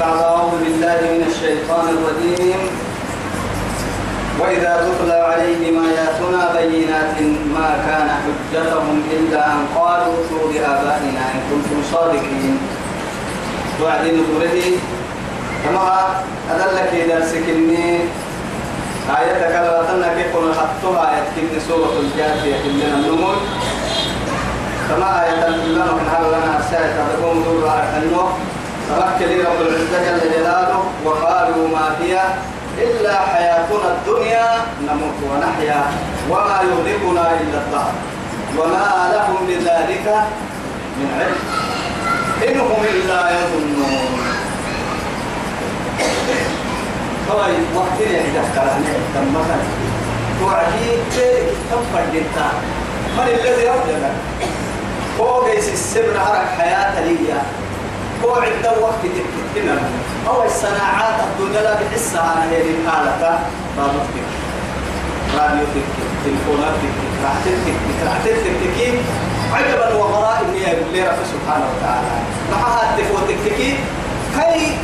بعد أعوذ بالله من الشيطان الرجيم. وإذا تتلى عليهم آياتنا بينات ما كان حجتهم إلا أن قالوا ائتوا بآبائنا إن كنتم صادقين. وعد نقوله كما أدلك إلى سكني آية كلمة كيف نحطها آية كن سورة الجاثية كلنا النمل. كما آية كلنا من هذا لنا ساعة تقوم دور النور تمكن رب العزة جل جلاله وقالوا ما هي إلا حياتنا الدنيا نموت ونحيا وما يهلكنا إلا الدهر وما لهم بذلك من علم. إنهم إلا يظنون. طيب وقت يحدث كلام تم مثلا توعدي تنفر جدا. من الذي هو جيس السبن عرق حياة ليا. هو عند وقت تكتنا أو الصناعات الدنيا لا بحسها أنا هي الحالة رابط تك راديو تك تلفونات تك راح تك راح تك عجبا وغراء إني أقول لي رب سبحانه وتعالى. معها التفوت تك كي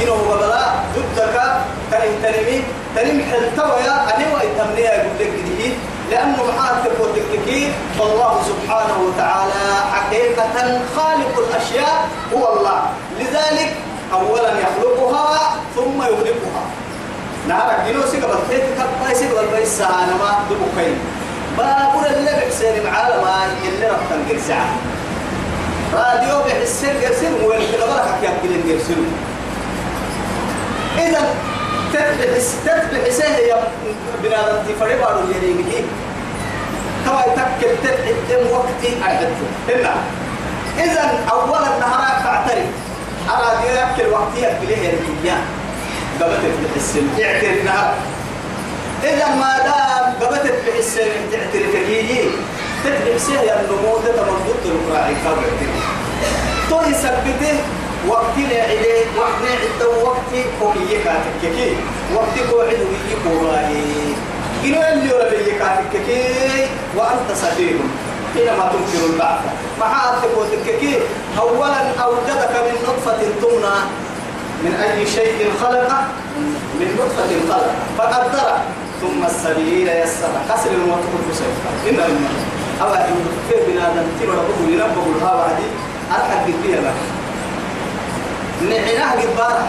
جنو قبلا ضدك كان تنمي تنمي حلتوا يا أنا وإتمنى أقول لك دي لأنه معاه تفوت تك فالله سبحانه وتعالى حقيقة خالق. الأشياء هو الله. لذلك أولا يخلقها ثم يغلقها نعرف جنو سيقبل تيت كباي سيقبل بيس أنا ما دبوكين. بابور اللي بحسين معالم اللي ربطن قرسعة راديو بحسين قرسين وين كده بركة كيف كده قرسين إذا تتبحس تتبحس هي بنادم تفرق بارو يلينك كما يتكل تتعدم وقتي أعدته. هنا إذا أولا نهارك فاعترف. على دي يأكل وقتي يأكل هي الكيان قبلت تحسن اعترف نهار إذا ما دام قبلت تحسن تعترف هي تتبحس هي النمو تتمنى الراعي كابر تو يثبته وقتنا عليه وقتنا عدة وقت كوكي كاتككي وقت كوعد ويجي كوراي إنه اللي ولا بيجي كاتككي وأنت سفيه حينما تنكر البعث محاط كوتككي أولا أوجدك من نطفة تمنى من أي شيء خلقه؟ من نطفة خلق فقدر ثم السبيل يسر قسر الموت سيفا إن الموت أو في بنادم تبرا بقول ينبغ الهوا دي أرحب فيها لك نعناه قبارة.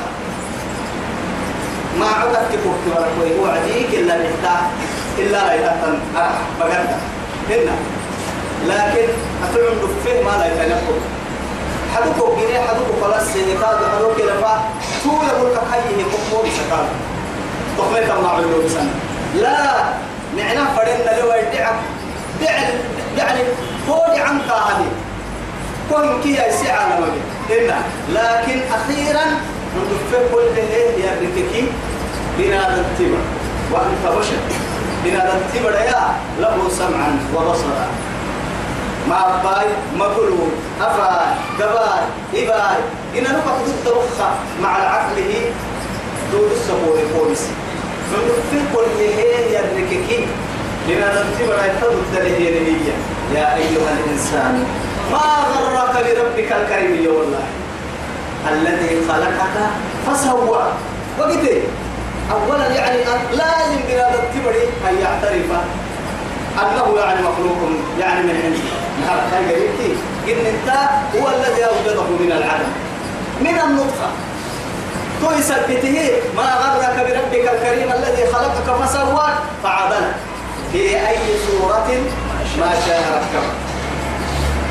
ما عدت كفوك ورقوي وعديك إلا نحتاج إلا لا يتأتن بقرد هنا لكن أتعلم دفه ما لا يتنقل حدوكو جنيه حدوكو خلاص سيكاد حدوكو لفا تو يقول لك حيه مقبول سكاد تخليت الله عليه بسنة لا معناه فرنا لو يدعك دعل يعني فوق عنك هذه. كون كي يسعى على هنا لكن أخيرا ندفع كل هي يرككي بنادى التبر. وأنت بشر. بنادى التبر يا له سمعا وبصرا. ما باي مقلوب أفاي دباي إباي. إن نفق التوخة مع العقله دود السبور بوليس ندفع كل هي يرككي بنادى التبر يتضد هي يا أيها الإنسان ما غرك بربك الكريم يا والله الذي خلقك فسوى. وقت اولا يعني لازم بهذا التبري أن يعترف أنه يعني مخلوق يعني من عنده. نهار هاي قريبتي ان انت هو الذي اوجده من العدم من النطفه تثبته ما غرك بربك الكريم الذي خلقك فسواك فعدلك في اي صوره ما شاء ركبك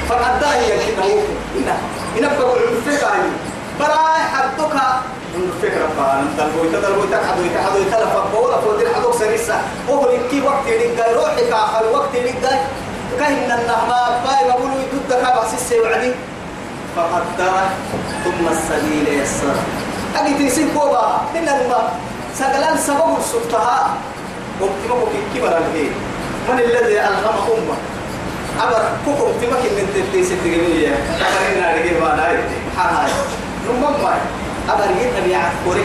فقد هي كده إنها بقول الفكرة براي حدك الفكرة فان تلبوي تلبوي تحدوي تحدوي تلفا بولا فودي حدوك سريسا وهو لكي وقت لقاي روحك آخر وقت لقاي كهن النهما باي بقولوا يدودك بس السيوعدي فقدر ثم السبيل يسر أجي تيسين كوبا إن الماء سقلان سبب السلطها وبتمكو كي كبر الهي من الذي ألهم أمة؟ أبر كوكو تمكن من تبتي ستجمية أبر إنا رجيم ما نايت حاها نمم ما أبر جيت أبي عفوري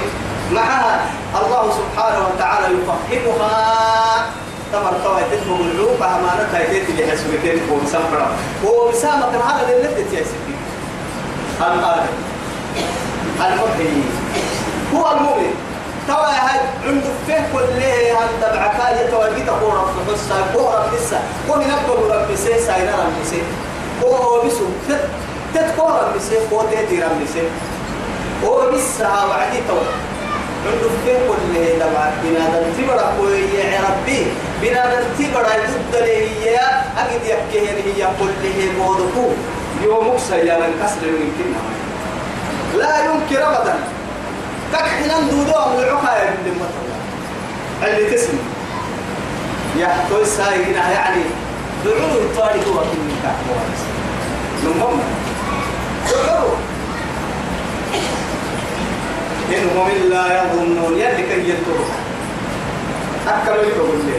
معها الله سبحانه وتعالى يفهمها. تمر توا تدهم اللوبة أمانتها يديت اللي حسبتين فوق سفرة ومسامة هذا اللي لدت يا سيدي الآن. المحيي هو المؤمن. توا هاي عنده فيه كل هان تبعك يتواجد قورا في حصة قورا لسه قوم نبقى ربي سي ساينا ربي سي هو بسو تت تت قورا بسي قوة تيتي ربي سي هو بسها وعدي توا عنده فيه كل تبعك بنادم تبرا كوي ربي. بنادم تبرا يد لي أجد يكيه هي كل موضوع. يومك سيانا كسر يمكن لا يمكن أبدا. كك حنان دودو من العقا يا ابن اللي تسمع. يا توي ساينا يعني. دعوه الطارق هو كل من تحت نمم دعوه. إنهم إلا يظنون. يلي كي ينتظر. أكلوا يقول لي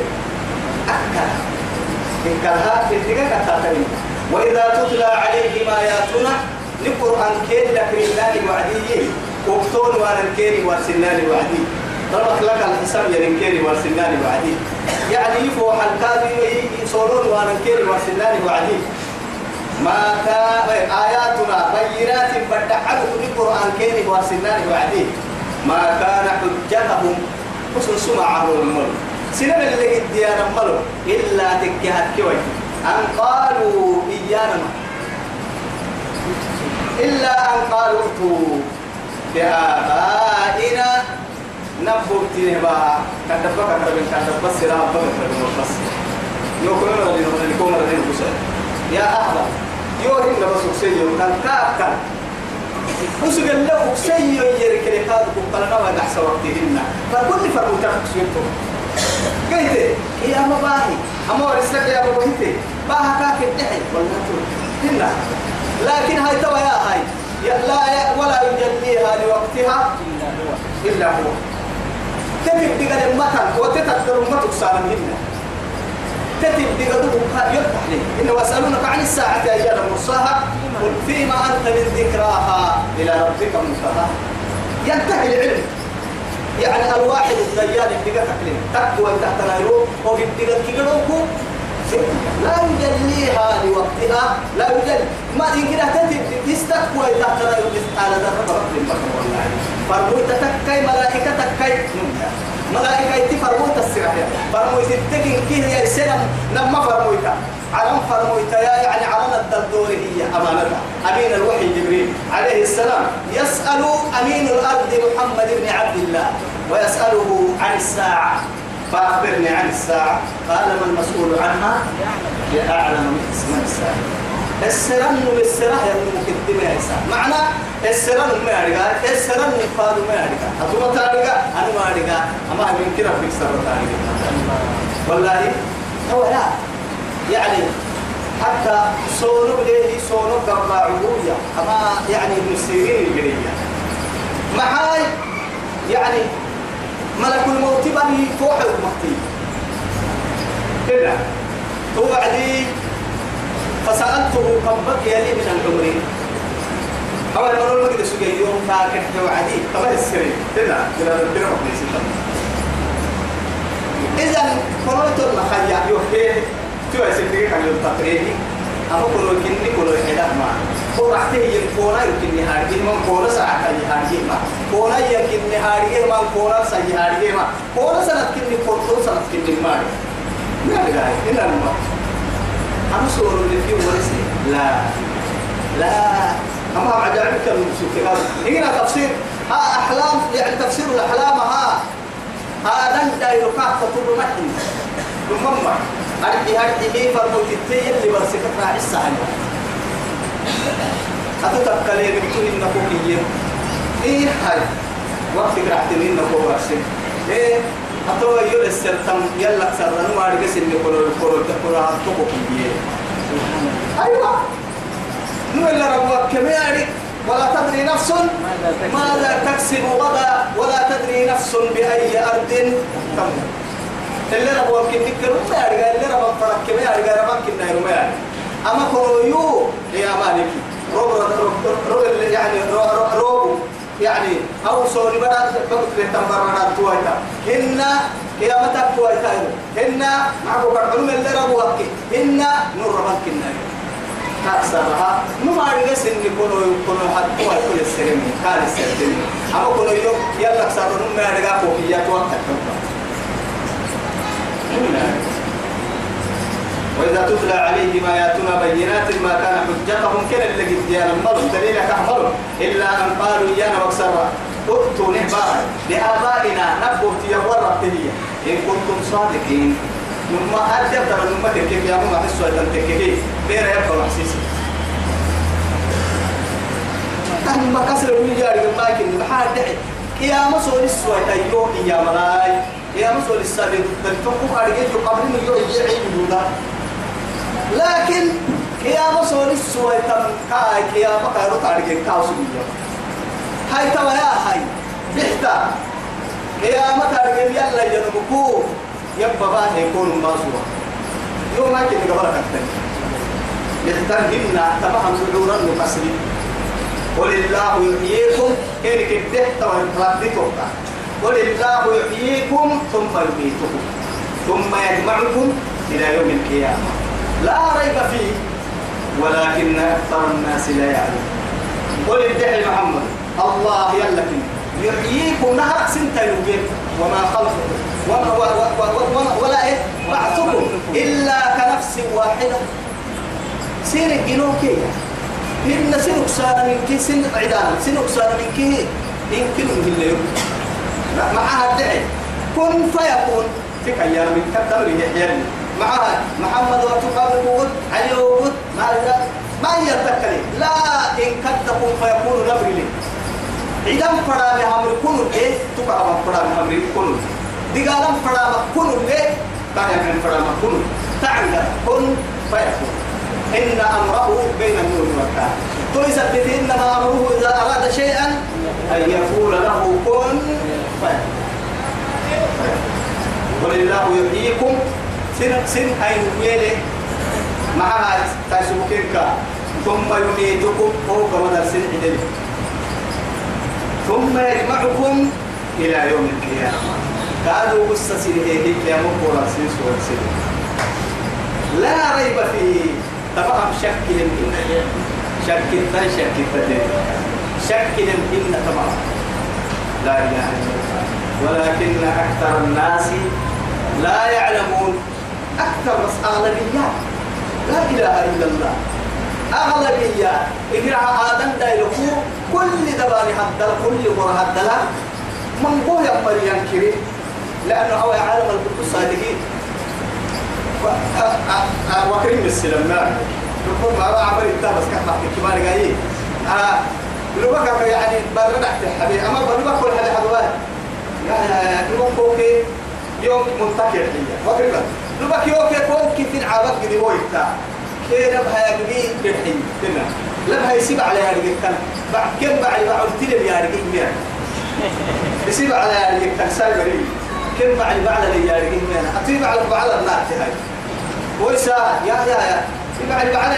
أكل. إن كلها في الدقيقة تاترين وإذا تتلى عليهم آياتنا لقرآن كين لك لله وعديه. وقتون وأنا الكيري وارسلناني وعدي ضربك لك الحساب يا الكيري وارسلناني وعدي يعني يفو حلقاتي يصولون وأنا الكيري وارسلناني وعدي ما كان آياتنا بينات بدعته القرآن كيري وارسلناني وعدي ما كان حجتهم حسن سمعة الملك. سنة اللي الديانة ملك إلا تكهت كوي أن قالوا إيانا إلا أن قالوا بآبائنا. نبوك تنبا كدبك كدبك كدبك بس لا بك بس. يكون من اللي يا أحبا يوهن بس سيء كان كاكا وسق له سيء يرك لقاد قلنا ما نحسب وقتهن. فكل فرموتك سيرتم قلت يا مباهي أما ورسلك يا مباهي باها كاك الدحي والله هنا لكن هاي توا يا هاي. لا ولا يجليها لوقتها إلا هو. تتب بقى المتن وتتذكر أمتك صار مهمة تتب بقى يفتح لي. إن واسألونك عن الساعة أيان مرساها قل فيما أنت من ذكراها إلى ربك منتهى ينتهي العلم. يعني الواحد الديان بقى تكلم تقوى تحت الأيروب وفي بقى كيلوكو لا يجليها لوقتها. لا يجلي. ما إن كده تتب تستقوى تحت الأيروب على ذرة رب البشر والله. فرموت تكاي ملائكة تكاي. ملائكة يتفرموت السرعة. فرموت التكين كيه يا سلام نما فرموتا علم فرموتا يا يعني علم الدردور هي أمانتها أمين الوحي جبريل عليه السلام. يسأل أمين الأرض محمد بن عبد الله ويسأله عن الساعة. فأخبرني عن الساعة. قال ما المسؤول عنها؟ لأعلم من اسم الساعة. السرن بالسرح يرمو يا إنسان معنى السرن ما يرجع السرن فاد ما يرجع أتوما تارجع أنا ما يرجع أما من كده في سر تارجع والله هو لا. يعني حتى صونو بليه صونو قبع عبوية أما يعني ابن سيرين الجرية معاي يعني ملك الموت بني فوق المختي كده توعدي فسألته كم بقي لي من العمر. أول مرة ما قد سجى يوم كاكن توعدي كما السري كده كده ربنا ربنا إذا قرأت المخيا يوحيه تو أسيبك كان يلتقريني أما كلو كني كلو حدا ما. قرأته يكونا يمكن هارجي ما كونا ساعة هارجي ما. كونا يمكن هارجي ما كونا ساعة ما. كونا سنة كني كونا سنة كني ما. ما بقى إلا الماء أنا صور اللي فيه ورثي لا. لا. أما عجائبك المسوك هنا تفسير. ها أحلام يعني تفسير الأحلام ها. هذا دايرو كاف تطول محي ثم أرحي أرحي هي فرموت التي اللي برسك راعي الساعة أتتبقى لي بكتون النفوكية إيه هاي. وقتك راح تنين نفوك برسك. إيه. أتو يول السرطان يلا سرطان ما أرجع سنة كلو كلو كلو هاتوكو كبيه أيوة. نو إلا ربك كم يعني؟ ولا تدري نفس ماذا تكسب غدا ولا تدري نفس بأي أرض تموت. اللي ربوا كن نكر ما يرجع اللي ربوا فرق كم يرجع ربوا كن نهر ما يرجع أما كرويو يا مالك. روب روب يعني روب. يعني أو سوري بدأ بقول في تمبر بدأ تويتا. هن يا متى تويتا هن معكو كرحلم اللي ربوا هن نور ربوا كن نهر تكسرها نما رجس إن كنوا كنوا حتى كل السلم قال السلم أما كنوا يوم يلا كسروا نما رجع كوفيات وقت وإذا تتلى عليهم آياتنا بينات ما كان حجتهم كلا اللي قد ديانا مضوا دليلك إلا أن قالوا إيانا وكسرا ائتوا نحبارا لآبائنا نبوا تيور ربتهية إن كنتم صادقين. نما أدب ترى نما تكيك يا ماما حسوا أن تكيك بير يبقى محسيسي أما كسر من جاري ما يمكن محاد دعي يا مسؤول السوء تيو يا ملاي. يا مسؤول السابق تنتقوا أرجع قبل يوم يعيد دودا لكن يا مسؤول السوء تم كاي يا بقى رط أرجع كاوس بيجا. هاي توا يا هاي. بحتا. يا متى أرجع يلا ينبكو. يبقى بقى يكون ماسوا. يوم ما كنا قبل كتير يحترمنا تمام شعورا مقصرين قل الله يحييكم. كيف كده تورطتك قل الله يحييكم ثم يميتكم. ثم يجمعكم إلى يوم القيامة. لا ريب فيه ولكن أكثر الناس لا يعلمون. قل ادعي محمد الله يلكم يحييكم نهر سنتا يوجد وما خلقكم وما وما ولا إيه؟ بعثكم. إلا كنفس واحدة. سير الجنوكية إن سنك سار من كي؟ سن عدانا. سنك سار من كي؟ يمكن من اليوم معها الدعي كن فيكون. تك أيام. من كتر يحيى. معها محمد وتقابل وقت علي وقت ما ما يتكلم لا إن كتكون فيكون نبري إذا فرا بهم كل إيه تقابل فرا بهم دقالم فرا كل إيه كان فرا كل تعالى كن فيكون. إن أمره بين النور والكافر تثبت إنما أمره إذا أراد شيئا أن يقول له كن قل الله يحييكم. سن سن أين يلي معها تسبكينك ثم يميتكم فوق مدى سن عدل ثم يجمعكم إلى يوم القيامة. قالوا قصة سنه يا مقبرة سن لا ريب فيه. تفهم شك يمكن شك الثاني شك الثاني شك يمكن تمام لا إله إلا الله. ولكن أكثر الناس لا يعلمون. أكثر بس أغلبيات. لا إله إلا الله. أغلبيات. إقرأ آدم دايلكو كل دباني حدلا كل قرى حدلا من قوة يمري ينكري. لأنه هو عالم الصادقين. وكريم السلام. ما يقول ما بقى عمل انت بس كان حق كبار جاي آه لو بقى يعني برد تحت حبيبي أما برد كل هذا حدوان يا يا يوم منتكر هي وكريم. بقى يوكي كوكي في العابك دي هو يتا كده بها يجي بحي كنا لما يسيب عليها رجل كان. بعد كم بعد بعد تلم يا رجل ميا يسيب عليها رجل كان. سايبري كم بعد بعد اللي يا رجل ميا أتيب على بعض الناس هاي. ويسا يا يا يا. اللي بعد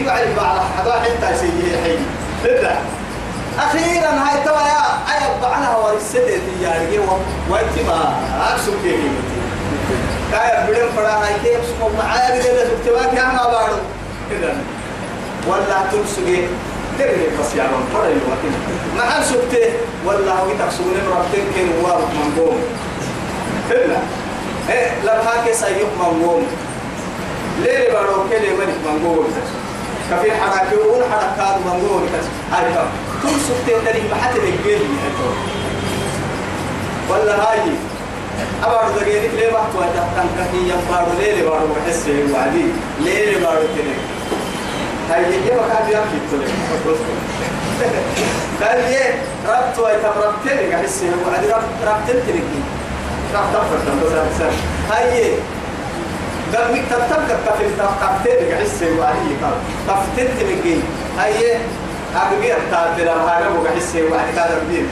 يبقى اللي بعد حدا حتى سيجي حي لذا أخيرا هاي توا يا. أي بعنا هو السد يا رجل. وانت ما أكسب كيف كايا بدم فدا هاي كيف سمو معايا كده سبتوا كيا ما بارو ولا تلسجي دري بس يا من فرا الوقت ما هل سبته. ولا هو تقسمون مرتين كين وارد من قوم. كده إيه؟ لما كيس أيوب من قوم. ليه بارو كده ملك من قوم؟ كفي حركة وقول حركات من قوم. هاي كم تل سبته تري محت الجيل ولا هاي أبارو دقيقة ليه بحثوا تحتن كهي؟ يبارو ليه بارو بحس وعدي ليه بارو تلك هاي يجي مكان بيحكي تلك قال ليه ربط ويتم ربط تلك أحس وعدي ربط تلك ربط تفر بس هاي قال ميك تتبقى كفل تفقبتين أحس وعدي قال تفتن تلك هاي أبغي أتعبر هذا وأحس وعدي يا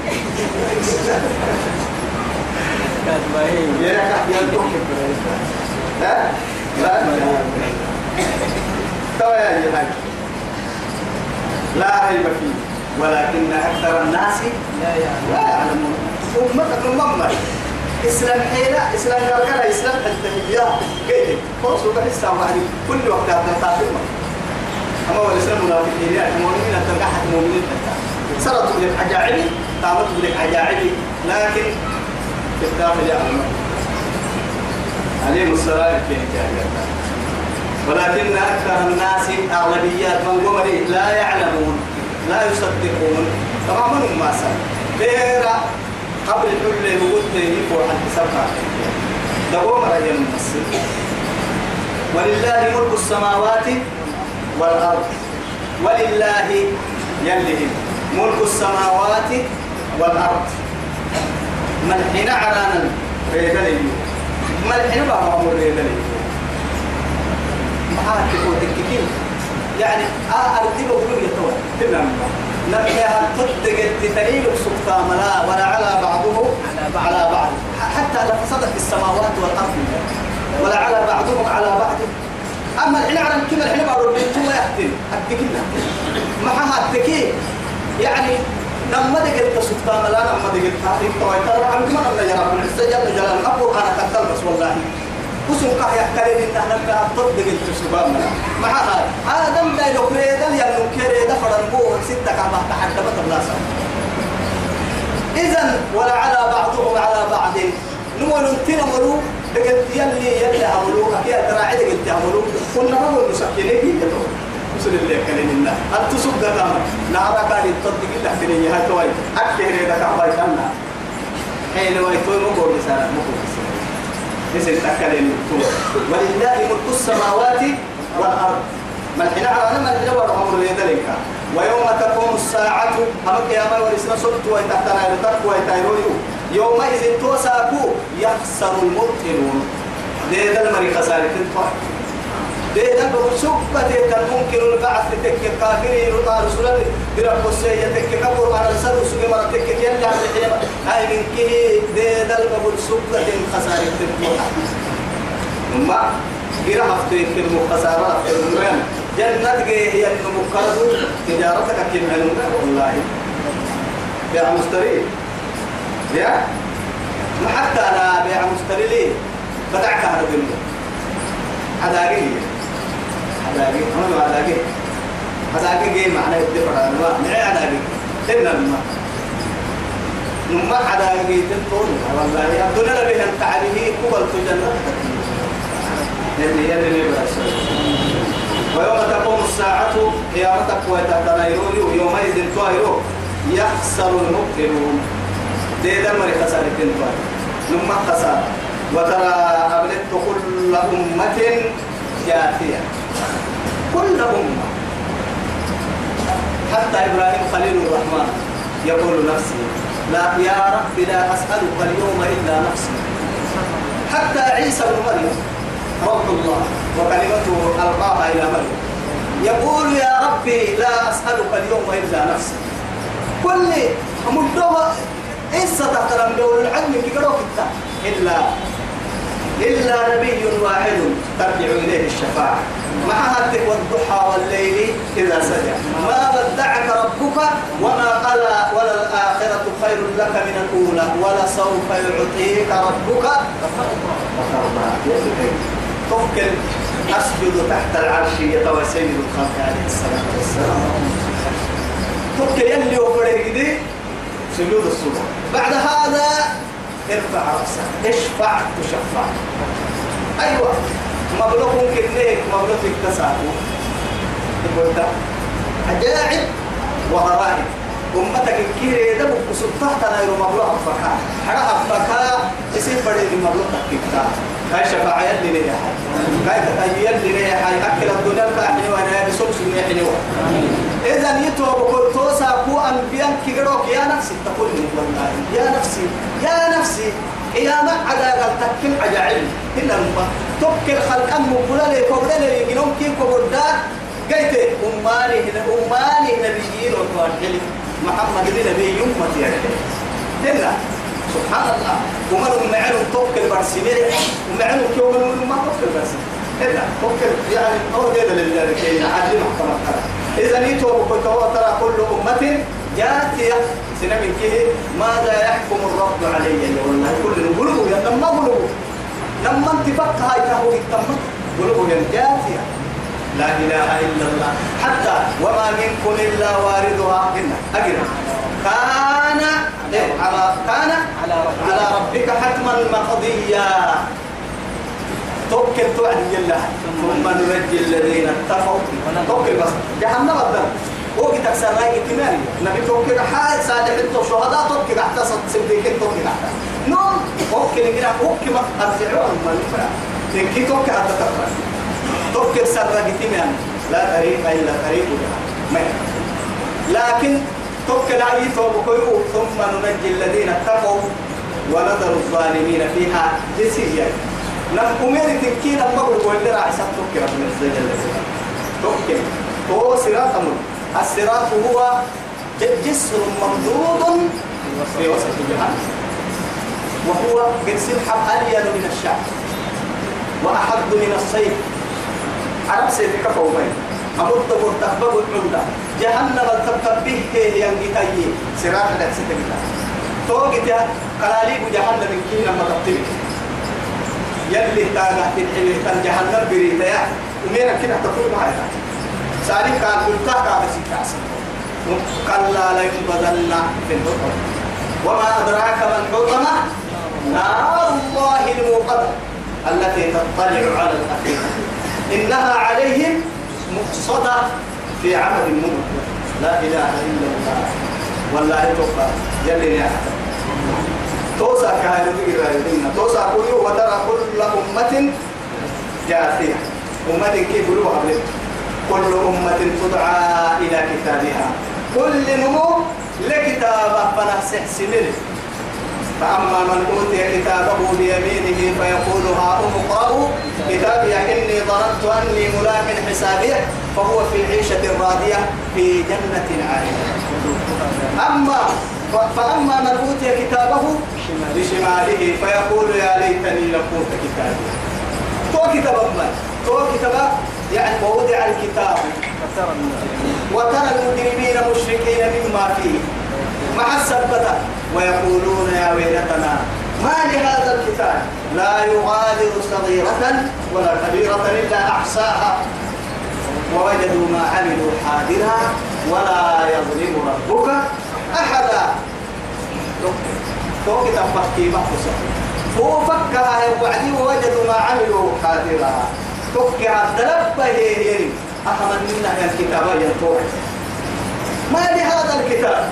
لا ريب فيه ولكن أكثر الناس لا يعلمون أمة أمة إسلام حيلة إسلام قال إسلام التهيئة كيف فرصوا بحسها وعلي كل وقت تافهم أما هو الإسلام منافقين يعني المؤمنين تنقح المؤمنين سرطوا لك عجائبي قامتوا لك عجائبي لكن في الداخل يعلم عليهم السلام كيف ولكن أكثر الناس أغلبيات من قمري لا يعلمون لا يصدقون. تماما ما سأل بيرا قبل الحل وقلت لي فوق الحساب دوام رأي المفسر ولله ملك السماوات والأرض. ولله يلهم ملك السماوات والأرض. ملحنا عرانا ريدلي. ملحنا بابا أمر ريدلي. ما تقول تككين يعني أردي بقول يتوى تمام. نبيها تصدق التتريب سبتا ملا ولا على بعضه؟ على بعض. حتى لو فسدت السماوات والأرض. ولا على بعضهم على بعض. أما الحين على كذا الحين بقول ثم يحتل أتكلنا معها التكي يعني لما دقت سبتا ملا لما دقت تاريخ تويتر عن كمان الله يرى من السجل جلال أبو أنا كتل بس والله. وسم قاح يحتلين إن أهل بها تصدق التسبام مع هاي. آدم دا يكريدا يلو كريدا فرنبوه ستة كعبة تحدبت الناس إذن ولا على بعضهم على بعض. نمول تنملوا دقت يلي يلي عملوا أكيد تراعي دقت عملوا قلنا ما هو مسكينك وصل اللي كلين الله أنت سبدا كما نعرف كان يتصدق في نية هاي توي أكثر إذا كعبة كنا حين ويتوي مقول لسانا مقول لسانا نسل تكلم ولله ملك السماوات والأرض. ما الحين على ما الحين ورا أمر يدلك ويوم تقوم الساعة أمك يا ما ورسنا صدت ويتحتنا يلتك ويتايرون يومئذ توساكو يخسر المبطلون. ده ده المري خسارة ده ده بسبة ممكن البعث تك كافرين وطار رسول برب السيئة تك كبر على السر وسوق مرة تك يلا هاي من كه ده ده البقول سبة خسارة تنفع ما غير هفتة كلمة خسارة في المهم جنة هي المقرب تجارتك كم علم والله. يا مستري يا؟ حتى أنا بيع مستري ليه؟ بدعك هذا بالله. هذا هذاك ما هذاك هذاك جاي معنا يدفع ما معي هذاك إن الماء نما هذاك تنتون والله يا الدنيا أنت عليه قبل تجنة اللي يلي ويوم تقوم الساعة قيامتك ويتتنيرون ويومئذ توايرون يخسر المبطلون. دي دمر خسارة تنتوي نما خسارة وترى أبلت كل أمة جاثية. كل أمة حتى إبراهيم خليل الرحمن يقول نفسي لا يا رب لا أسألك اليوم إلا نفسي. حتى عيسى بن مريم روح الله وكلمته ألقاها إلى مريم. يقول يا ربي لا أسألك اليوم إلا نفسي. كل مدوها إنسى تحترم دول العلم كي إلا إلا نبي واحد ترجع إليه الشفاعة. معها والضحى والليل إذا سجى. ما ودعك ربك وما قلى ولا الآخرة خير لك من الأولى ولا سوف يعطيك ربك. تفكر أسجد تحت العرش يتوى سيد الخلق عليه الصلاة والسلام. تفكر يلي وفرق سجود الصبح. بعد هذا ارفع رأسك. اشفع تشفع. أيوة. مبلغ كنيك مبلغ اكتسابه تقول ده عجائب وغرائب. أمتك الكيري ده بسلطة تناير مبلغ أفكا حرا أفكا يصير بدي مبلغ تكتا هاي شفاعة يلي لي حي. هاي تتايل لي حي. أكل الدنيا الكاحني وأنا بسوس المحني إذا يتوب كل توسا كو أنبياء كيروك يا نفسي. تقول لي والله يا نفسي يا نفسي. يا ما على تكل عجائب إلا المبا تكل خلق أم بولا لي كوبلا لي جنوم كيف كوبلا قلت أماني أماني نبيين وطوال محمد نبي يمتي يعني. إلا. سبحان الله. ومن معلو توكل برسمين ومعلو كيوم من ما توكل برسمين إلا. توكل يعني هو هذا اللي كي عادي محكمة إذا نيتوا بكتوا ترى كل أمة جاتية سنمن كيه ماذا يحكم الرب علي والله كل نقوله يا لما قوله لما انتفق هاي تهو التم قوله يا جاتية لا إله إلا الله. حتى وما منكم إلا واردها. إن أجل. كان؟ على كان على ربك. على ربك حتما مقضيا توكل توعد الله. ثم ننجي الذين اتقوا. توكل بس. جهنم الدم. كده تكسر رأي كمان نبي توكل حال صالح انت شهداء توكل حتى صديق توكل حتى نوم توكل كده توكل ما ارجعوا ما نفع تنكي توكل حتى تقرا توكل سر كمان لا طريق إلا طريق ما لكن توكل عليه توكل ثم ننجي الذين اتقوا ونذر الظالمين فيها. جسيا نم أمير تكين أما بقول لي راح توكل من الزجل توكل. هو صراط من الصراط هو جسر ممدود في وسط جهنم وهو قد سلحب ألين من الشعب وأحد من الصيف عرب سيفك فومين أمد مرتبب العمدة جهنم التبتبه ينقتي سراح لك ستكتا توقت قلاليب جهنم من كينا ما تبتبك يلي تانا تنحلي تن جهنم بريتا ومينا كده تقول معايا. سالي كان قلتا كان سيكاسا كلا لا ينبذلنا في الحطمة وما أدراك ما الحطمة نار الله الموقدة التي تطلع على الأفئدة إنها عليهم مقصدة في عمل ممكن لا إله إلا الله. والله توقع يلي يا توسع كهذه الدين توسع كل وترى كل أمة جاثية. أمة كيف يقولوا كل أمة تدعى إلى كتابها. كل نمو لكتابه فنحسح سنين فأما من أوتي كتابه بيمينه فيقول هاؤم اقرأوا كتابي إني ظننت أني ملاك حسابيه فهو في عيشة راضية في جنة عالية. أما فأما من أوتي كتابه بشماله فيقول يا ليتني لم أوت كتابي. تو كتاب تو كتاب يعني ووضع الكتاب. وترى المجرمين مشركين مما فيه. مع السبتة. ويقولون يا ويلتنا ما لهذا الكتاب؟ لا يغادر صغيرة ولا كبيرة إلا أحصاها. ووجدوا ما عملوا حاضرا ولا يظلم ربك أحدا. تو كتاب فكي محفوظة هو فكها وبعدين ووجدوا ما عملوا حاضرا. تكي الدلب هي أحمد منا الكتاب ينطوح ما لهذا الكتاب؟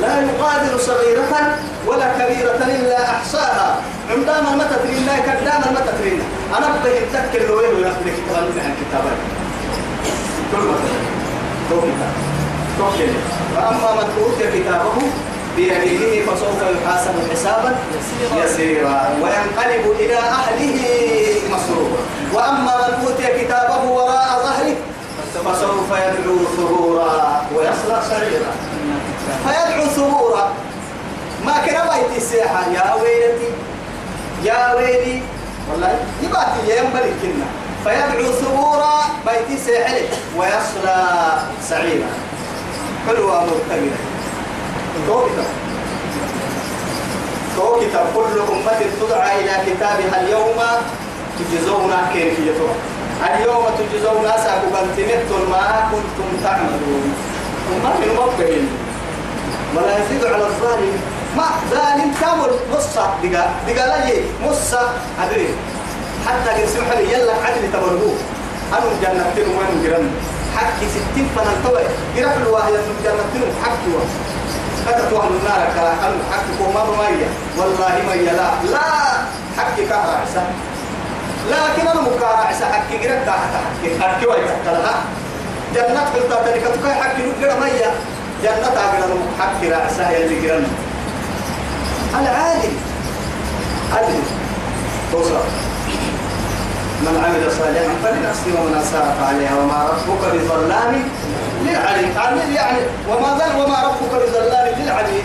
لا يغادر صغيرة ولا كبيرة إلا أحصاها. عندما المتى ترينا كدام المتى ترينا أنا بدي أتذكر لو يلو يأخذ كتاب من الكتاب. كل ما كتاب فأما من أوتي كتابه بيمينه فسوف يحاسب حسابا يسيرا. وينقلب إلى أهله مسرورا. وأما من أوتي كتابه وراء ظهره فسوف يدعو ثبورا. ويصلى سعيرا فيدعو ثبورا. ما كان بيت الساحة يا ويلتي يا ويلي. والله يباتي يا ينبلي كنا فيدعو ثبورا بيت ساحله ويصلى سعيرا. حلوة مرتبطة توكتا توكتا كل أمة تدعى إلى كتابها اليوم تجزون كيفيتها اليوم تجزون أساكو بنتمتم ما كنتم تعملون. وما من مبين ولا يزيد على الظالم. ما ظالم كامل. نصة دقا دقا لا يي نصة أدري. حتى قد سمح لي يلا عدل تبرهو. أنا جنة تنو وين جرن حكي ستين فنان توي. جرف الواحد من جنة تنو. حكي واحد. كتت واحد النار كلا أنا حكي كوما مية. والله مية لا. لا حكي كهرع عسى لكن أنا مكارع عسى حكي جرك تحت حكي حكي وايد كلا جنة قلت تلك تكاي حكي نقرأ مية. جنة أقرأ حكي رأسها يلي جرن العالم. عدل توصل من عمل صالحا فلنفسه ومن اساء فعليها وما ربك بظلام للعليم يعني وما ظل وما ربك بظلام للعليم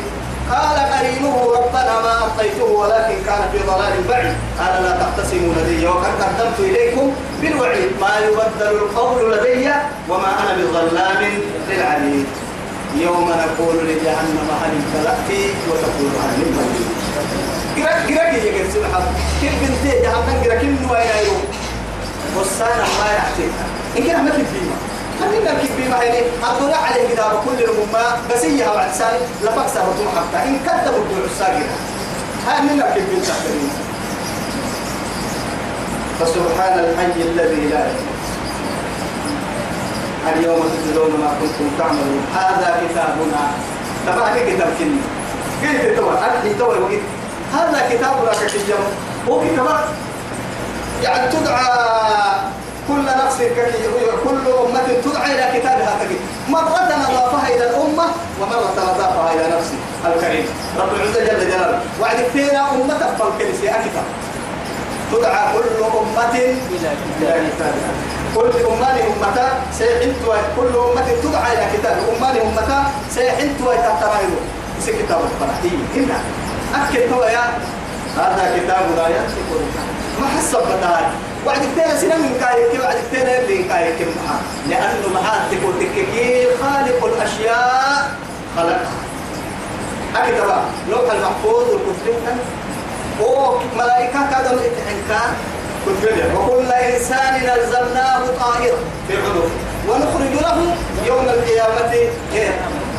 قال قرينه ربنا ما أعطيته ولكن كان في ضلال بعيد. قال لا تختصموا لدي وقد قدمت إليكم بالوعيد. ما يبدل القول لدي وما أنا بظلام للعليم يوم نقول لجهنم هل امتلأت وتقول هل امتلأت قرأ قرأ كي يقول سبحانه كل بنتي جهنم؟ قرأ كل نوع يوم والسنة ما يحتاجها إن كان ما في فيما خلينا نركب بما هيني الدنيا عليه كتاب كل الأمة بس هي وعد سالي. لفكسر وتوم حتى. إن كذبوا الدنيا الساقرة هاي من نركب بالتحترين فسبحان الحي الذي لا يموت. اليوم تجزون ما كنتم تعملون. هذا كتابنا. تبع كتاب كني قلت توا أنت وقلت هذا كتابنا كتاب يعني تدعى كل نفس كل أمة تدعى إلى كتابها كبير. مرة أضافها إلى الأمة ومرة أضافها إلى نفسه الكريم. رب العزة جل جلاله. وعد فينا أمة فالكنسي أكتب تدعى كل أمة إلى كتابها. كل أمان أمتا سيحنت كل أمة تدعى إلى كتاب أمان أمتا سيحنت ويتحترائه في كتاب الفرحي هنا أكد هو يا هذا كتاب لا ينطق ما حسب بدار وعد كتير سنة من كايك وعد كتير اللي كايك معها لأنه معاه تقول تككي خالق الأشياء خلقها. أكيد بقى لوح المحفوظ والكتب وملائكة كذا الاتحنكان كتب. وكل إنسان ألزمناه طائرا في عنقه ونخرج له يوم القيامة.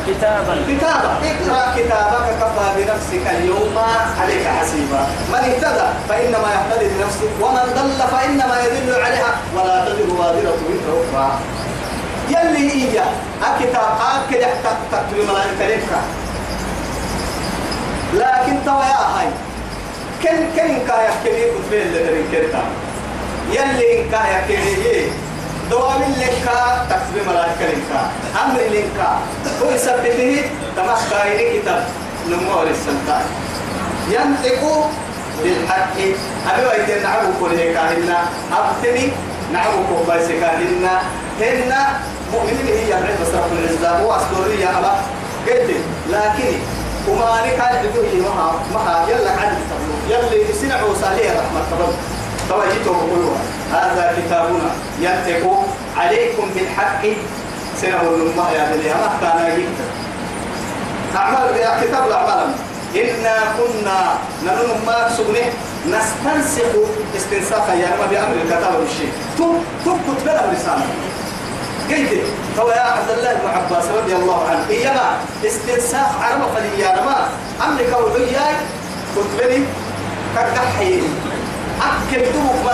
كتابا. كتابا. اقرأ كتابك كفى بنفسك اليوم عليك حسيبا. من اهتدى فإنما يهتدي بنفسه ومن ضل فإنما يدل عليها ولا تزر وازرة وزر أخرى. يلي إيجا الكتاب أكد تكتب ملائكة لكن توا يا هاي كن كن كايا كني كتبين اللي درين كنتا؟ يلي إن كايا كني دوام لك تكتب ملائكة لك. أمر لك. هو يثبته تمام كايني كتاب. نمو للسلطان. ينطق بالحق. أبي ويتين نعبو كل كاهنا. أبتني نعبو كوبايس كاهنا. هن مؤمنين هي يبرد بس رب العزة. هو أسطوري يا أبا. قلت لكن وما نكاد بدوه مها مها يلا عدل يلي سنعوا صالح رحمة الله توجيته قلوها هذا كتابنا ينطق عليكم بالحق. سنة الأمة يا دنيا. ما كان أعمال يا كتاب الأعمال. إنا كنا ننم ما سبنه. نستنسخ استنساخا يا رب بأمر الكتاب والشيء. تو تو كتب له رسالة قيد هو يا عبد الله بن عباس رضي الله عنه إيما استنساخ عرب يا رما أمريكا وحياي كتبني كالكحيين أكل دوك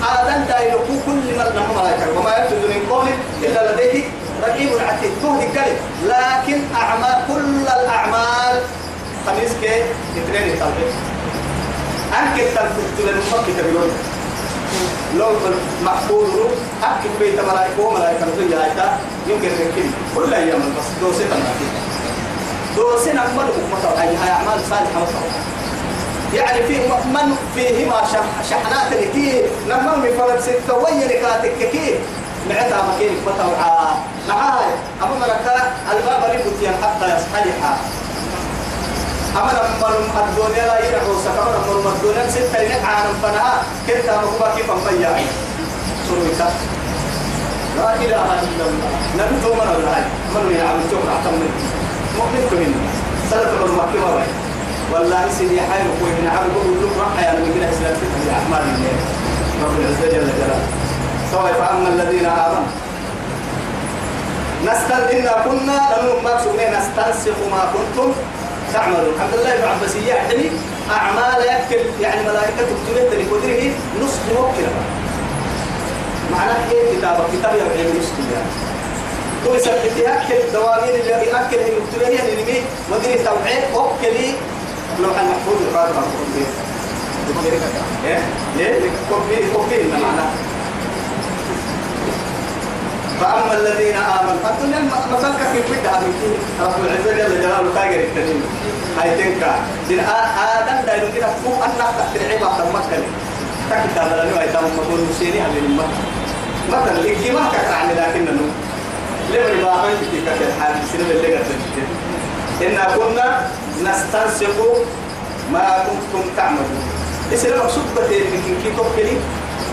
ملائكة آدم دايلكو كل من نحن ملائكة وما يفسد من قول إلا لديه رقيب عتيد. تهدي كلم لكن أعمال كل الأعمال خميس كي اثنين التوحيد أنك تنفذ للمفكك بيقول لو محفوظ أكل بيت ملائكة وملائكة نقول يا آيتا يمكن يمكن. كل أيام بس. دوسنا دوسنا أمر مطلع أي أعمال صالحة مطلع يعني في من فيهما شحنات كثير لما من فرد ستة وين كاتك كثير معتها مكين فتوعا معاي أما ملكا الباب ريبوتيا حتى يصحلها أما لما الدنيا لا يدعو سكما لما الدنيا ستة ينعى فنها. كنت مكبا كيف مبيا سرويتا لا إله إلا الله. نبتو من الله. من يعمل شكرا تمني مؤمن كمين سلف المكي والله سيدي حي وكوي من عبد بقول له راح يا من كده في اعمال الله. رب العزة جل جلاله. سواء فأما الذين آمنوا. نستن إنا كنا لنهم ما نستنسخ ما كنتم تعملون. الحمد لله ابن عباس يعني أعمال يكل يعني ملائكة تكتبت لقدره نصف موكل معناه إيه كتابة؟ كتاب يبعي نصف يعني. تو يثبت يأكل دوامين اللي يأكل هي مكتوبة هي اللي نمي وديني توعيد أوكلي لو كان محفوظ القادر إيه؟ ليه كوبي كوبي معناه فأما الذين آمنوا فالدنيا مثلك في بدها من رب العزة جل جلاله كاجر التنين هاي تنكا دين آدم دايلو كده فوق أن نفتح العبا تمكن تكتا لنا هاي تام مكون مسيني على المكة مثلا الإجماع كتر عن لكنه لمن باهي في كتر حال سنة اللي قد إنا كنا نستنسخ ما كنتم تعملون. إسلام مقصود بتين من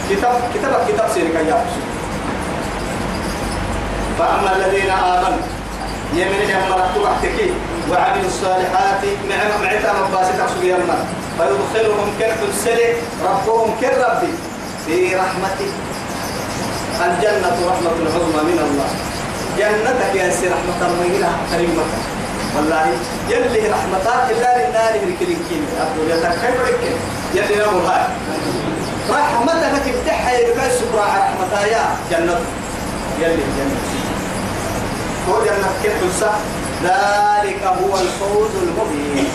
كتاب كتاب كتاب سيرك يا فأما الذين آمنوا يمن يمن تحتكي وعملوا الصالحات نعم معتا مباسي تقصد يمن فيدخلهم كرف السلك ربهم كالرب. في رحمته الجنة رحمة العظمى من الله. جنتك يا سي رحمة الله كريمة والله يلي رحمتك إلا للنار الكليكين أقول يا كيف لك يلي نقول هاي رحمتك تفتحها يبقى على رحمتها يا جنة. يلي جنة. هو جنة كيف ذلك هو الفوز المبين.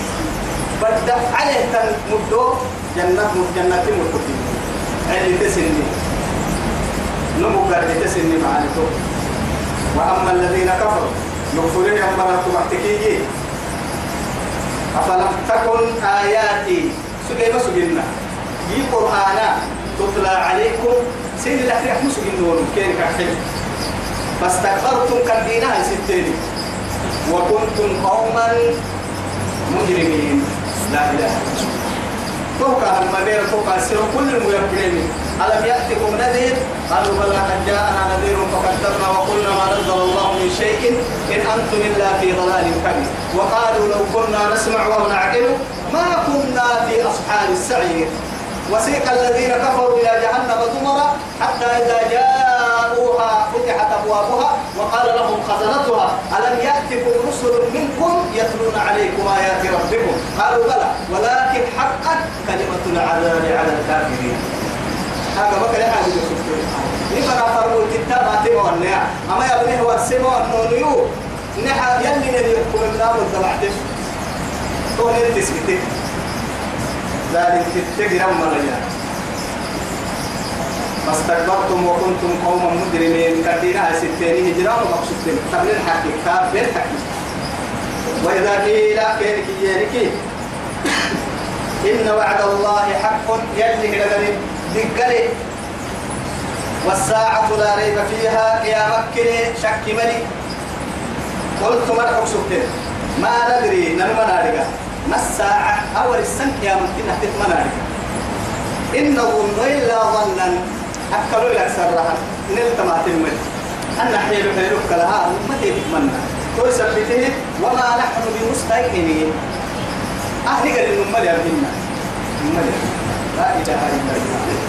بدأ عليه تنمدو جنة جنة مدو علي تسني. نمو قرد تسني معانتو وأما الذين كفروا يغفرون أمرات محتكيجي أفلم تكن آياتي سجيما سجينا يي قرآنا تتلى عليكم سيد الله يحمس سجنون كين كحل فاستكبرتم كالدينا ستين. وكنتم قوما مجرمين. لا إله توقع المدير توقع السر كل الميقين ألم يأتكم نذير؟ قالوا بلى قد جاءنا نذير فكذبنا وقلنا ما نزل الله من شيء إن أنتم إلا في ضلال كبير. وقالوا لو كنا نسمع ونعقل ما كنا في أصحاب السعير. وسيق الذين كفروا إلى جهنم زمرا حتى إذا جاءوها فتحت أبوابها وقال لهم خزنتها. ألم يأتكم رسل منكم يتلون عليكم آيات ربكم؟ قالوا بلى ولكن حقت كلمة العذاب على الكافرين. هذا ما كان حاجة نفر فرموا الكتاب أتبع والنيا أما يبنيه والسماء والنونيو نحا يلي نبي يحكم الله والدبعتش تقول انت سكتك ذلك تتجرى مريا فاستكبرتم وكنتم قوما مجرمين. كدينا ستين هجران ومقصودين قبل الحق كتاب بالحق وإذا قيل كيرك يريك إن وعد الله حق. يلي لغني دقلي. والساعة لا ريب فيها. يا مكة شك ملي. قلت مرحب سبتين ما ندري نلما نارجا ما الساعة؟ أول السنة يا مكة نحتف منارجا إن ظن إلا ظنا. أكلوا لك سرها. نلت ما تمل أن حيل حيلك لها ما تتمنى كل سبته. وما نحن بمستيقنين. أهل قال إنهم مليا بهنا لا إله إلا الله.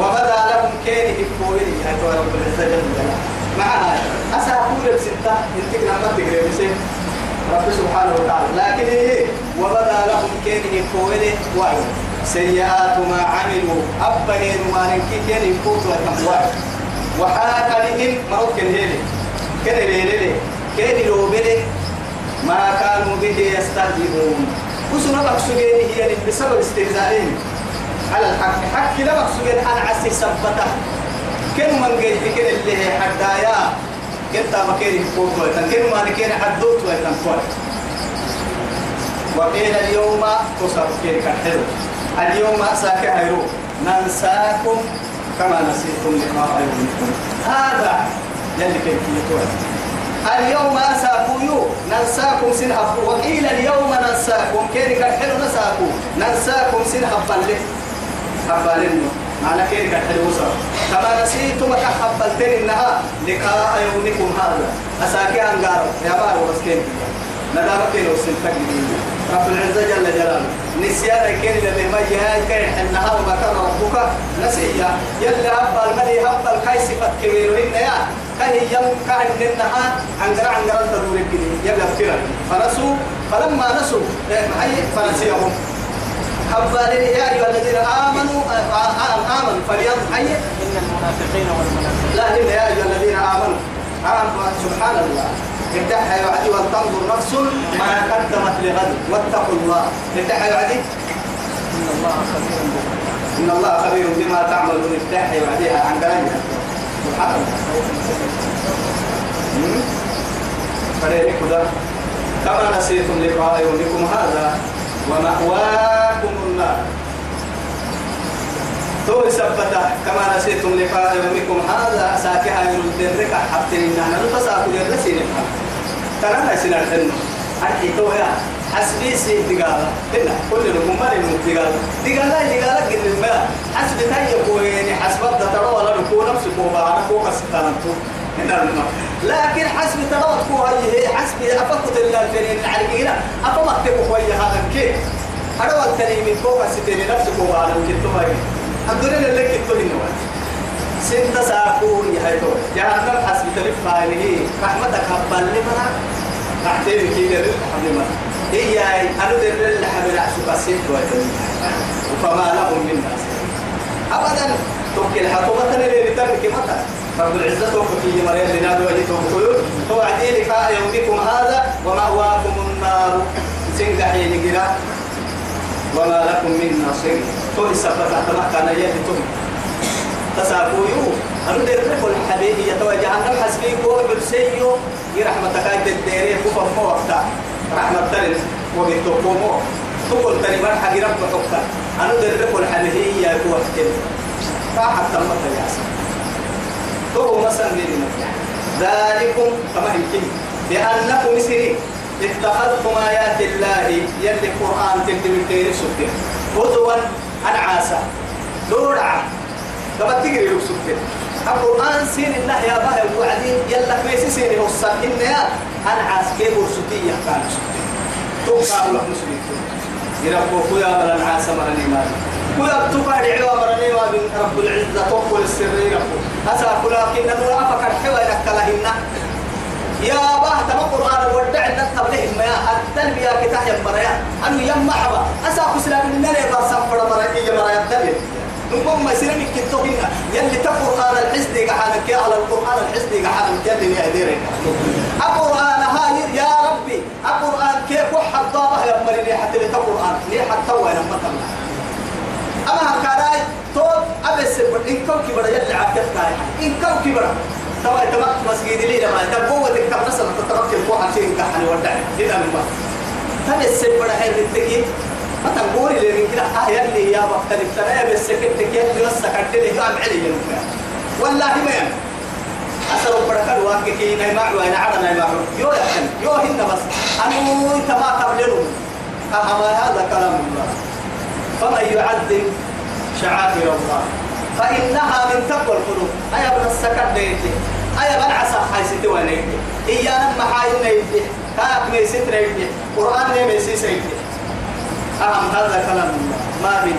وبدا لهم كينه الكويري هاي رب العزة جل جلاله. معها أسافور بستة انتقنا ما تقرأ بسيط رب سبحانه وتعالى. لكن إيه؟ وبدا لهم كينه الكويري وعي سيئات ما عملوا. أبهن ما ننكي كين يفوت وتموات وحاك لهم. مرض كن هيلي. كن هيلي كن لوبلي ما كانوا به يستهزئون. وسنا مقصودين هي بسبب استهزائهم. على الحق. حق لا مقصودين أنا عسي سبته. كن من قيد كن اللي هي حدايا. كنت ما كان وتن كن ما كان حدوت وتن وقيل اليوم تصر كن كحلو. اليوم أساك هيرو ننساكم كما نسيتم لقاء يومكم هذا يلي كيف يتوى اليوم أساكم ننساكم سنهب وقيل اليوم ننساكم. كيرك الحلو نساكم. ننساكم سنهب بلي حبالنه معنى كيرك الحلو سر كما نسيتم كحبلتين إنها لقاء يومكم هذا. أساكي أنقارب يا بارو بس كيف؟ ندامك كيلو سنتك رب العزة جل جلاله. نسيان كين اللي ما جهاي كين حنها وما كان ربك نسيا. يلي هبا المدي هبا الكاي صفة كبير إن يا. كهي يم كهي منها عنقر عنقر تدور كده يلا افترا. فنسوا. فلما نسوا هاي فنسيهم. هبا يا أيها الذين آمنوا آمنوا فليض هاي إن المنافقين والمنافقين. لا هنا يا أيها الذين آمنوا. آمنوا. سبحان الله. ادعها يعدي ولتنظر نفس ما قدمت لغد. واتقوا الله. ادعها يعدي إن الله خبير الله بما تعملون. ادعها يعديها عن كلامها سبحان الله. فريق كذا كما نسيتم لقاء يومكم هذا. ومأواكم النار. تو سبتا كما نسيتم لقاء يومكم هذا ساكها يردرك حتى إن أنا نتساكل يرسين ترى نسينا الحنو أرحي تو يا حسبي سي دقالة هنا كل بني نقوم دقالة دقالة دقالة قد الماء حسب تاي يعني حسب ترى ولا نكون نفس كوبا أنا كوبا ستانتو هنا الماء لكن حسب كو هي حسب أفكت إلا الفرين العرقينا أفما تبقوا هي هذا كيف أنا والتاني من كوبا ستين نفس كوبا أنا وكنتو هاي الدنيا اللي كنتو هنا سنت ساكو يهيتو جهنم حسب تلف هذه رحمتك هبال لمنا رحتين كي قرر حبيبنا هي أنا در اللي حمل عشوك السنت فما لهم من ناس. أبدا توكل حكومة اللي بترك متى رب العزة توفي مريم لنا وجهكم خلود هو عدي لقاء يومكم هذا ومأواكم النار. سنجح يجرا وما لكم من ناصر تو السبب كما كان يهتم. تساقوا يو أنا دير كل حبيبي يتوجه أن حسبي كو برسيو يرحمتك أنت الديري. كفر مو وقتا رحمة تلين وبتقومو تقول تاني من حق رب حقا أنا دير كل حبيبي يا كو وقتين راحت تمت يا تو مثلا ذلكم كما يمكن بأنكم مسرين اتخذتم آيات الله يلي القرآن تكتب التيري سكر هزوا أنعاسا دورعا كما تقري لك سكر القرآن سين الله يا باه وعدين يلا كميسي سين هصا إن يا أنعاس كيف ورسطية كان سكر توقع لك مسلمين. يربو خويا ولا أنعاس مرني مالي كلا تقعد عوا مرني ما بين رب العزة توقع السرية ربو أسا كلا كنا نرى فكر حوا ينكلهن يا باه تما قرآن ودع لنا تبليه ما التنبيه كتاح يمريا أنه يم حبا أسا كسلا من نلي بارسام فرا مرأي يمريا الدنيا نقوم ما يصير من كتوبنا يلي تقرآن الحزن قحانك يا على القرآن الحزن قحانك يلي يا ديرك القرآن هاي يا ربي. القرآن كيف وحد ضابه يا مريني حتى لي تقرآن. ليه حتى وين مثلا أما كاراي توب أبس إن كوكي بڑا يلي عكت كاي إن كوكي بڑا توا تبقى مسجد لي لما تبقوا تكتب نسل تترك الفوق عشان كحني ودع إذا من بس تبي السبب هاي التكي ما تقول لي من كده آه يلي يا وقت التنا بس كنت كيف بس كنت لي. قام علي والله ما يعني أسر بركة واقع كي نيمع وأنا عرنا نيمع يو يحن يو هن بس. أنا تما قبلهم أما هذا كلام الله. فمن يعظم شعائر الله. فإنها من تقوى القلوب. أيا بن السكر ديتي أيا بن عسى حي ستي ونيتي إيانا محايل نيتي كاك ميسيت نيتي قرآن نيميسي سيتي أهم هذا كلام الله. ما من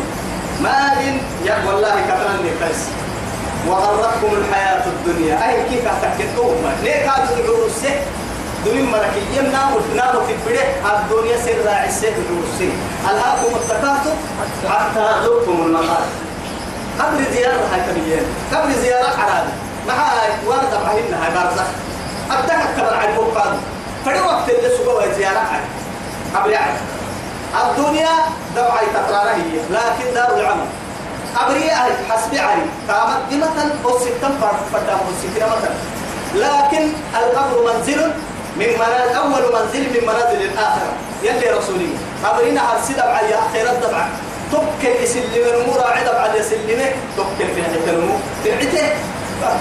ما من يا والله كتران نفس وغرتكم الحياة الدنيا. أي كيف تكتوهم ليه كادوا يقولوا دنيا مركية نام نام في البدء الدنيا سر السه الرسي ألهاكم التكاثر حتى ذوقتم المقال. قبل زيارة هاي كبيرة قبل زيارة حرام. مع ورد بعين هاي برزخ أبدأ كبر عن بوقان فدي وقت اللي سبوا زيارة هاي قبل يعني الدنيا دوعي تقرار هي لكن دار العمل. أبرياء حسب علي. قامت دمة أو ستة فردام أو مثلا لكن القبر منزل من منازل أول منزل من منازل الآخرة. يلي رسولي. هرسي دبع يا أخيرا دبع تبكي يسلم الأمور عدب على يسلمه تبكي في حتة الأمور تبعته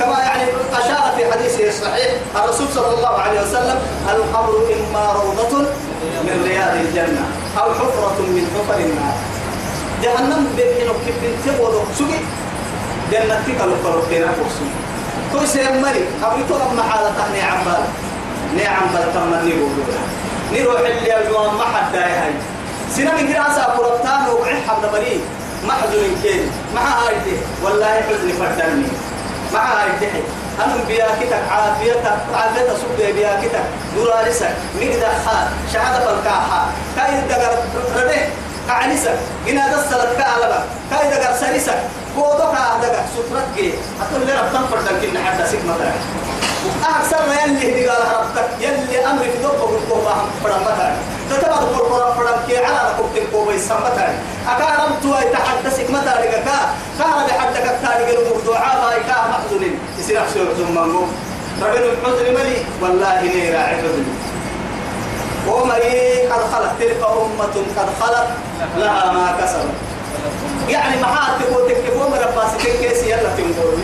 كما يعني أشار في حديثه الصحيح الرسول صلى الله عليه وسلم القبر إما روضة من رياض الجنة أو حفرة من حفر النار. جهنم بين كيف تقول سوي جنتك لو قالوا كنا فرسون كل شيء ملك. أبي طلب محالة نعم بال نعم بال تمني بقولها نروح اللي يجوا ما حد هاي. سنة من كده أسا قربتان وقعي حبنا بري. ما حزن كين. ما هاي والله حزن فردني. ما هاي دحي أنا بياكتك عافيتك عافيتك سبب بياكتك دورارسك نقدر خال شهادة فالكاحة. كاي دقر رده أعنسك إن هذا السلط كعلبة كاي دقر سريسك بودك دقر. سترك جي أقول لي ربطان فردن كنا حتى سكمة أكثر ما يلي دي قال ربطك يلي في دوبك والقوة فردن مثلا تتبع القرآن فردن كي على ركبت القوة يسمى أكارم توي تحدثك متى لك كان بحدك التالي قالوا دعاء ما يكاه محزن يصير أحسن ثم مو رجل الحزن ملي والله إني راعي حزن ومري قد خلت تلك أمة قد خلت لها ما كسبت. يعني محات تقول تكتب ومر باسكين كيسي يلا تنقر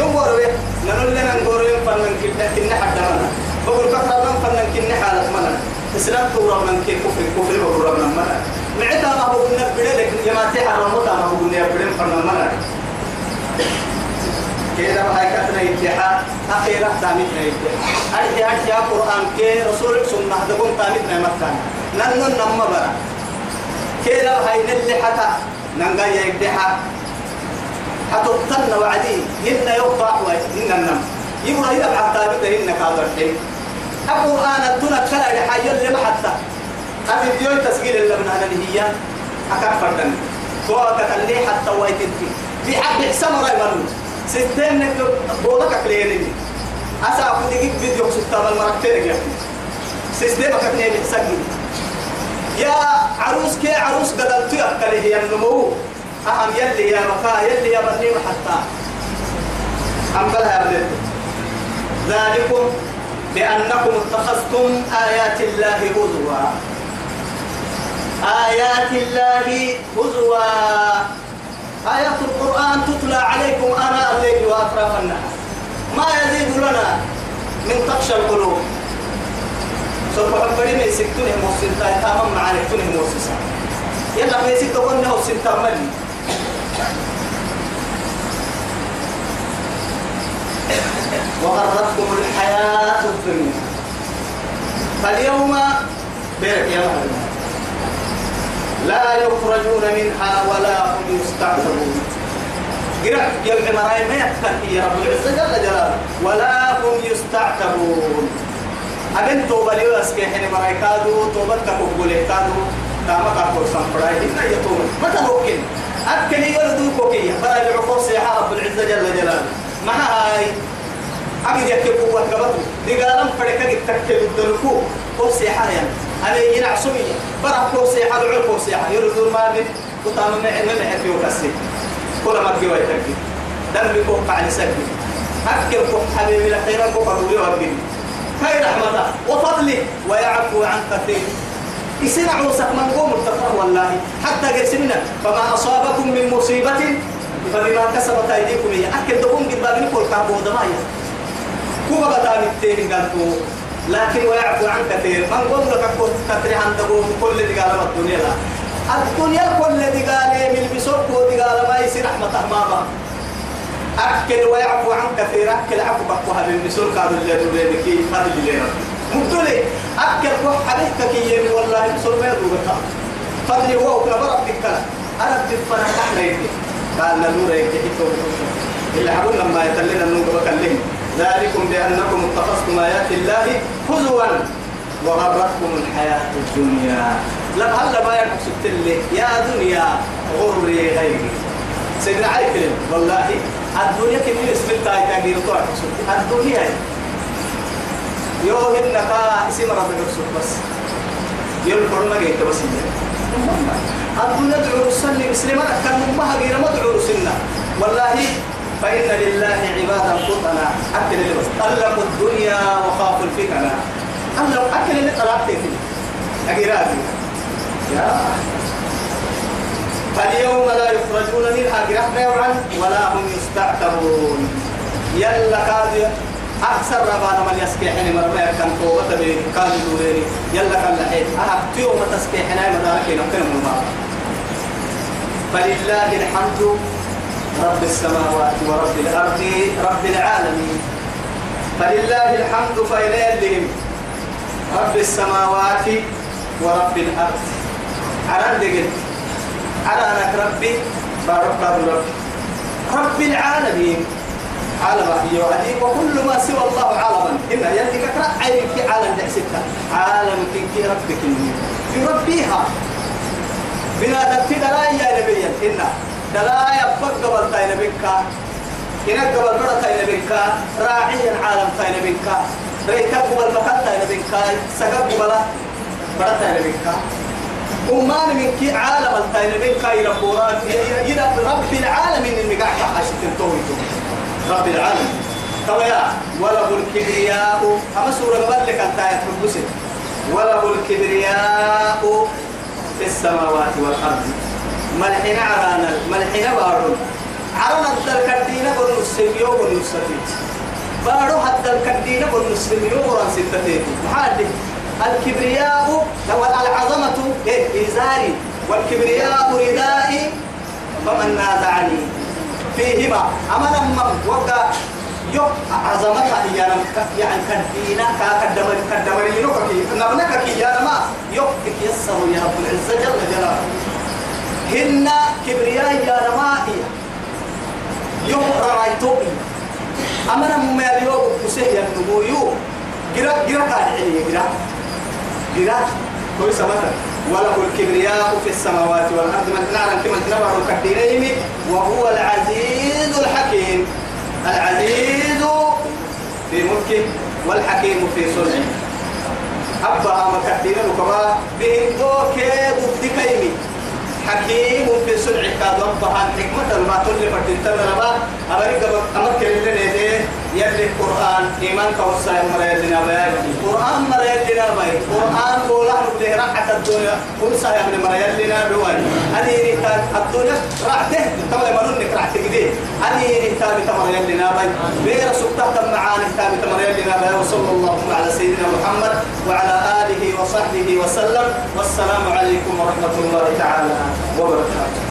ينقر به نقول لنا نقر فنن كنا كنا حتى منا بقول كفر من فنن كنا حالة منا إسلام تورا من كي كفر كفر بقول من منا معتا ما هو قلنا بدلك جماعتي حرمتا ما هو قلنا بدلك فنن منا كذا هاي كتنا يتحا أخيرا تامتنا يتحا أرجع أرجع قرآن كي رسول سنة دقون تامتنا مكان ننن نم برا كذا هاي نلي حتى. ننقا يكدحا حتبتن وعدي هن يقطع وإن النم يقول هنا بعد تابت هن كابر حين أنا تنا كلا لحاجة اللي حتى. هذه فيديو تسجيل اللي من أنا هي أكفر دني تو كتلي حتى ويتنتي في حق حسام راي منو ستين نك بولك أكليني. أسا أقول لك فيديو ستة بالمرتين يا سيستم كتني بتسجل يا عروس كي عروس قدرت يأكل هي النمو. أهم يلي يا مكا يلي يا بني حتى. أم بلها ذلكم بأنكم اتخذتم آيات الله هزوا. آيات الله هزوا. آيات القرآن تتلى عليكم آناء الليل وأطراف النهار. ما يزيد لنا من تخشى القلوب. سوف أقبل من سكتونه موسين تاي تمام معنا كتونه موسسا يلا ما يسكت قلنا موسين تمام وغرتكم الحياة الدنيا. فاليوم بيرك يا لا يخرجون منها ولا هم يستعتبون قرأ جمع مراي ما يكفي يا رب العزة جل جلاله ولا هم يستعتبون. أبن توبة ليوس كي حين مرأي كادو توبة كقبول كادو تاما كاكور سامبراي هنا يتوبة متى ممكن أكل يولدو كوكية براي العقور سيحة رب العزة جل جلاله. ما هاي؟ أبي يكتب قوة قبطه دقالم فريقا يتكتب الدركو. قوة سيحة يعني. أنا ينع سمية برا قوة سيحة دعو قوة سيحة يردو ما بي. وطاما معنا معنا في وكسي. كل ما تجي ويتكي دم بكوك على سكي أكل كوك حبيبي لخيرا كوك أقولي وأبني هاي رحمته وفضله ويعفو عن كثير. يصير عروسك من قوم التقوى والله. حتى قسمنا فما أصابكم من مصيبة فبما كسبت أيديكم. هي أكل دقوم قد بابني كل كابو دمايا. كوبا بتاني التين قالتو لكن ويعفو عن كثير. من قوم لك تتري عن دقوم كل اللي قال الدنيا لا. الدنيا كل اللي قال من بسوق ودي قال ما يصير رحمة ماما أكل ويعفو عن كثير أكل عفو بقوها بسوق قالوا اللي دولي هذا اللي لنا مبتلي أكل كوح حبيبك كي والله بسوق ما يدوبك فضلي هو وكلا برب تكلا أنا بتفنا نحن يدي قال نور يكتب اللي حقول لما يتلنا النور بكلم ذلكم بأنكم اتخذتم آيات الله هزوا. وغرتكم الحياة الدنيا. لم هلا ما يقصد لي يا دنيا غري غيري. سيدنا علي والله الدنيا كم اسم التاي تاجير طوع الدنيا يو كا اسم رب يقصد بس يقول فرما جيت بس الدنيا دعو السنة مسلمة كان مها غير السنة والله فإن لله عبادا فطنا أكل اللي بس طلقوا الدنيا وخافوا الفتنة أكل اللي طلعت فيه أجرابي فاليوم لا يخرجون منها يوعا ولا هم يستعتبون يلا كاد أكثر ربانا من يسكي حين مرمى كان قوة بي كان دوريني يلا كان لحين أهبتيو ما تسكي حين مداركي نقتل من الماء فلله الحمد رب السماوات ورب الأرض رب العالمين. فلله الحمد فإليهم رب السماوات ورب الأرض. على دقل على أنك ربي بارك رب رب العالمين. عالم يوعدي وكل ما سوى الله عالما. إن يلي كترى عينك عالم دحسكها عالم كي ربك يربيها بنا تبتدى لا يا نبي إن دلا يبقى قبل تاين بكا إن قبل مرة تاين بكا راعيا عالم تاين بكا ريتا قبل مكان تاين بكا سقب قبل مرة تاين بكا وما من كي عالم التاين بكا إلى قرآن. إلى رب العالمين اللي قاعد حاشتين تويتو رب العالمين تويا وله الكبرياء أما سورة قبل لك التاية تبسل وله الكبرياء في السماوات والأرض. ملحنا عرانا ملحنا بارون. عرانا الدل كردينا بن نسميو بن نسفتيت بارو حتى الكردينا بن نسميو بن ستتيت محادي الكبرياء والعظمة إيه إزاري. والكبرياء ردائي فمن نازعني. فيهما. أما لما وقع يوم عظمتها هي يعني كدينا كدمر كدمر ينوكي نبنك كي يا ما يوم يسر يا رب العزة جل جلاله. هن كبرياء يا رمائي يوم رأيتو أمنا مماليو بسهي النبويو جرا جرا قاعد عليه جرا جرا كويس مثلا. وله الكبرياء في السماوات والأرض من نعلم كما تنبه كدينيم وهو العزيز الحكيم. العزيز في ملكه والحكيم في صنعه. أبا ما كدينا لكما بهم دوكي بدكيمي حكيم في صنع كاد ربها حكمة ما تلف تنتظر ما أمريكا أمريكا اللي نهدي يلي القرآن إيمان كوسا مريا لنا باي قرآن مريا لنا باي قرآن قولا نبده راحة الدنيا. كوسا يا من مريا لنا باي هذه نتاج الدنيا راح ته تما يمرون راح تجدي هذه نتاج تمريا لنا باي بير سبتة معاني نتاج تمريا لنا باي وصلى الله على سيدنا محمد وعلى آله وصحبه وسلم. والسلام عليكم ورحمة الله تعالى وبركاته.